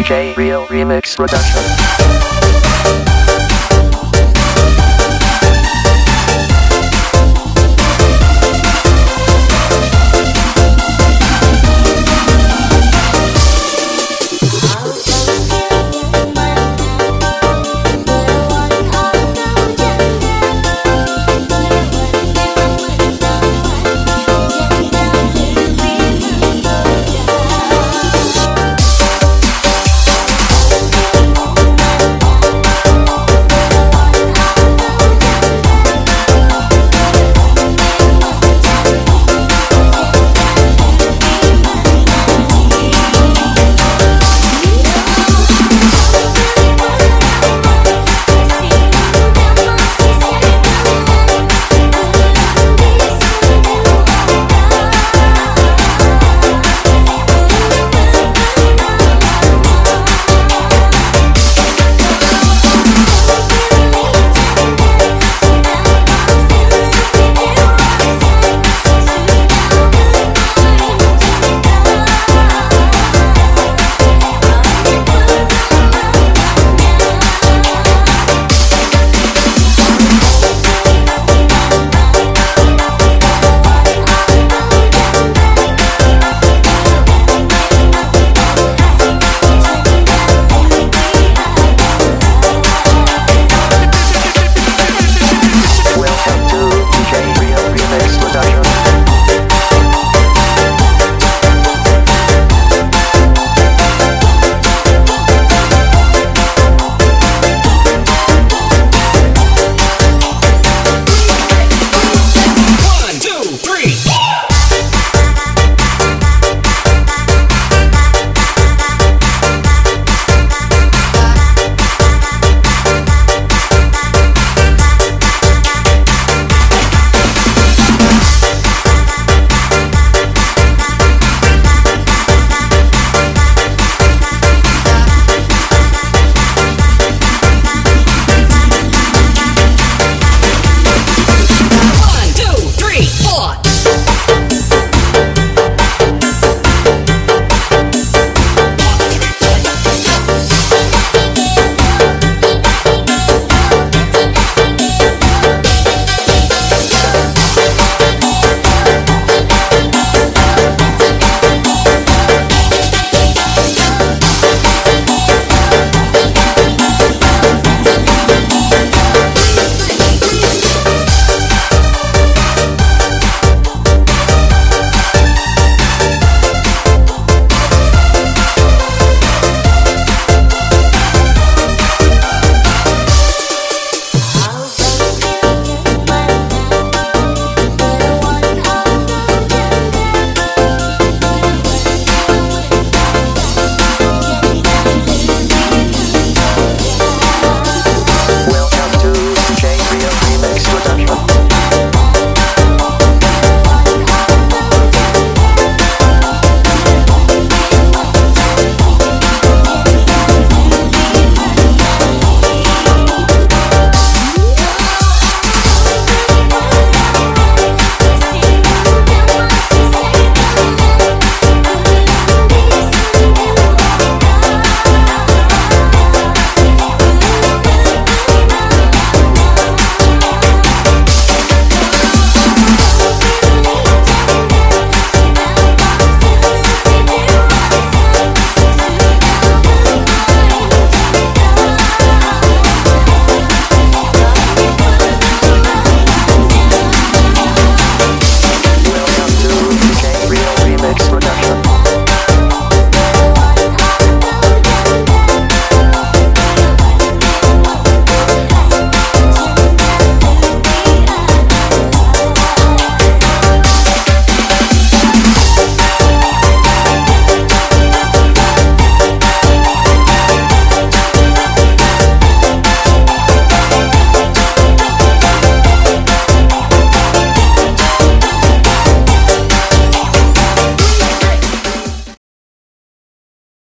DJ Real Remix Production.